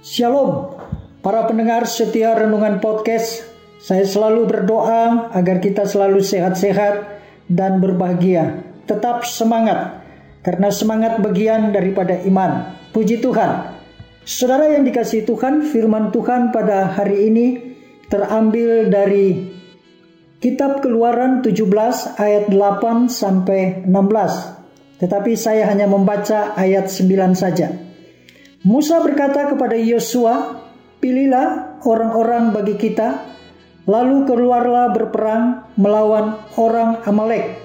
Shalom, para pendengar setia renungan podcast. Saya selalu berdoa agar kita selalu sehat-sehat dan berbahagia. Tetap semangat, karena semangat bagian daripada iman. Puji Tuhan. Saudara yang dikasih Tuhan, firman Tuhan pada hari ini terambil dari Kitab Keluaran 17 ayat 8 sampai 16. Tetapi saya hanya membaca ayat 9 saja. Musa berkata kepada Yosua, "Pilihlah orang-orang bagi kita, lalu keluarlah berperang melawan orang Amalek.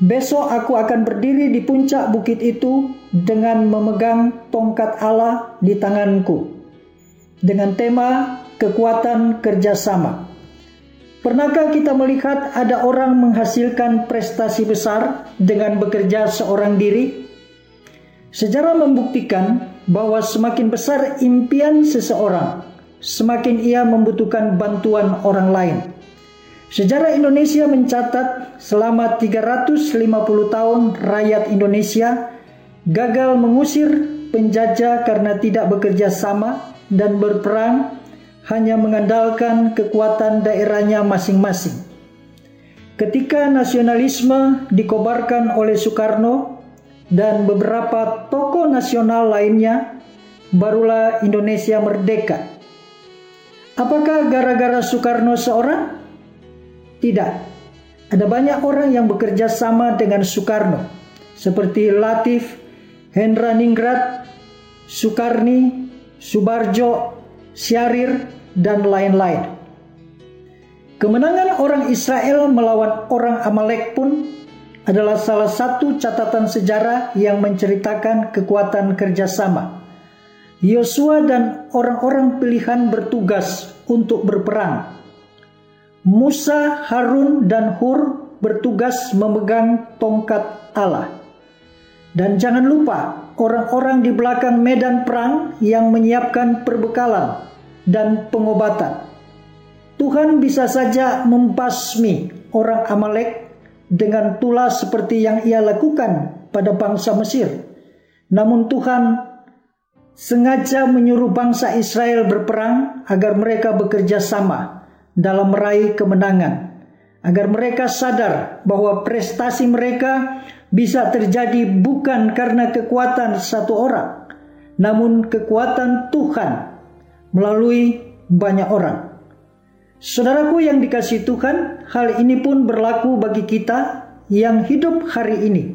Besok aku akan berdiri di puncak bukit itu dengan memegang tongkat Allah di tanganku." Dengan tema kekuatan kerjasama. Pernahkah kita melihat ada orang menghasilkan prestasi besar dengan bekerja seorang diri? Sejarah membuktikan bahwa semakin besar impian seseorang, semakin ia membutuhkan bantuan orang lain. Sejarah Indonesia mencatat selama 350 tahun rakyat Indonesia gagal mengusir penjajah karena tidak bekerja sama dan berperang hanya mengandalkan kekuatan daerahnya masing-masing. Ketika nasionalisme dikobarkan oleh Soekarno dan beberapa tokoh nasional lainnya, barulah Indonesia merdeka. Apakah gara-gara Soekarno seorang? Tidak. Ada banyak orang yang bekerja sama dengan Soekarno, seperti Latif, Hendra Ningrat, Soekarni, Subarjo, Syahrir, dan lain-lain. Kemenangan orang Israel melawan orang Amalek pun adalah salah satu catatan sejarah yang menceritakan kekuatan kerjasama. Yosua dan orang-orang pilihan bertugas untuk berperang. Musa, Harun, dan Hur bertugas memegang tongkat Allah. Dan jangan lupa orang-orang di belakang medan perang yang menyiapkan perbekalan dan pengobatan. Tuhan bisa saja membasmi orang Amalek dengan tulas seperti yang ia lakukan pada bangsa Mesir. Namun Tuhan sengaja menyuruh bangsa Israel berperang agar mereka bekerja sama dalam meraih kemenangan. Agar mereka sadar bahwa prestasi mereka bisa terjadi bukan karena kekuatan satu orang, namun kekuatan Tuhan melalui banyak orang. Saudaraku yang dikasih Tuhan, hal ini pun berlaku bagi kita yang hidup hari ini.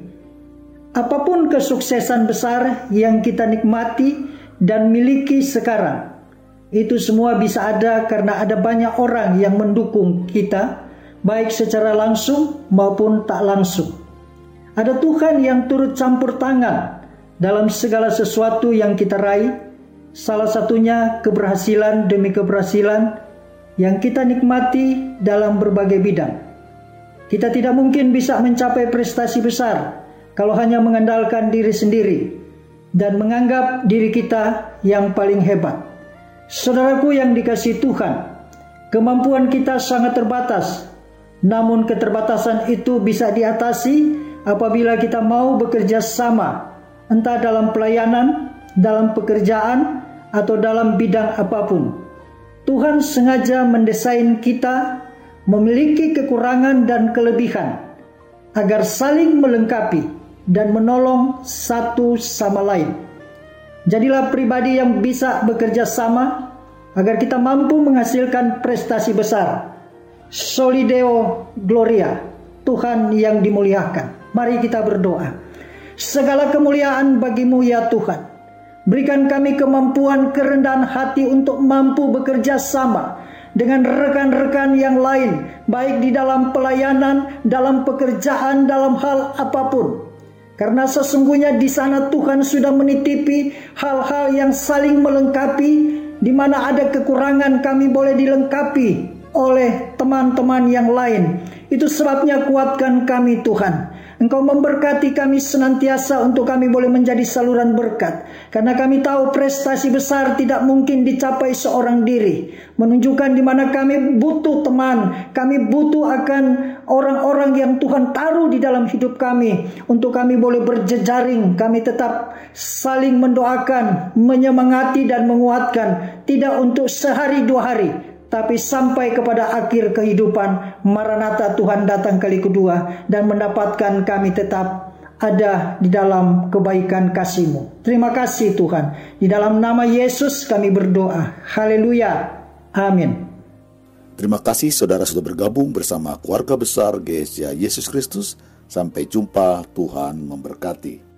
Apa pun kesuksesan besar yang kita nikmati dan miliki sekarang, itu semua bisa ada karena ada banyak orang yang mendukung kita, baik secara langsung maupun tak langsung. Ada Tuhan yang turut campur tangan dalam segala sesuatu yang kita raih, salah satunya keberhasilan demi keberhasilan yang kita nikmati dalam berbagai bidang. Kita tidak mungkin bisa mencapai prestasi besar kalau hanya mengandalkan diri sendiri dan menganggap diri kita yang paling hebat. Saudaraku yang dikasih Tuhan, kemampuan kita sangat terbatas. Namun keterbatasan itu bisa diatasi apabila kita mau bekerja sama, entah dalam pelayanan, dalam pekerjaan, atau dalam bidang apa pun. Tuhan sengaja mendesain kita memiliki kekurangan dan kelebihan agar saling melengkapi dan menolong satu sama lain. Jadilah pribadi yang bisa bekerja sama agar kita mampu menghasilkan prestasi besar. Solideo Gloria, Tuhan yang dimuliakan. Mari kita berdoa. Segala kemuliaan bagimu ya Tuhan. Berikan kami kemampuan kerendahan hati untuk mampu bekerja sama dengan rekan-rekan yang lain, baik di dalam pelayanan, dalam pekerjaan, dalam hal apa pun. Karena sesungguhnya di sana Tuhan sudah menitipi hal-hal yang saling melengkapi, di mana ada kekurangan kami boleh dilengkapi oleh teman-teman yang lain. Itu sebabnya kuatkan kami Tuhan Engkau memberkati kami senantiasa untuk kami boleh menjadi saluran berkat. Karena kami tahu prestasi besar tidak mungkin dicapai seorang diri. Menunjukkan di mana kami butuh teman. Kami butuh akan orang-orang yang Tuhan taruh di dalam hidup kami. Untuk kami boleh berjejaring. Kami tetap saling mendoakan, menyemangati dan menguatkan. Tidak untuk sehari dua hari tapi sampai kepada akhir kehidupan Maranatha Tuhan datang kali kedua dan mendapatkan kami tetap ada di dalam kebaikan kasih-Mu. Terima kasih Tuhan. Di dalam nama Yesus kami berdoa. Haleluya. Amin. Terima kasih saudara sudah bergabung bersama keluarga besar GSA Yesus Kristus. Sampai jumpa, Tuhan memberkati.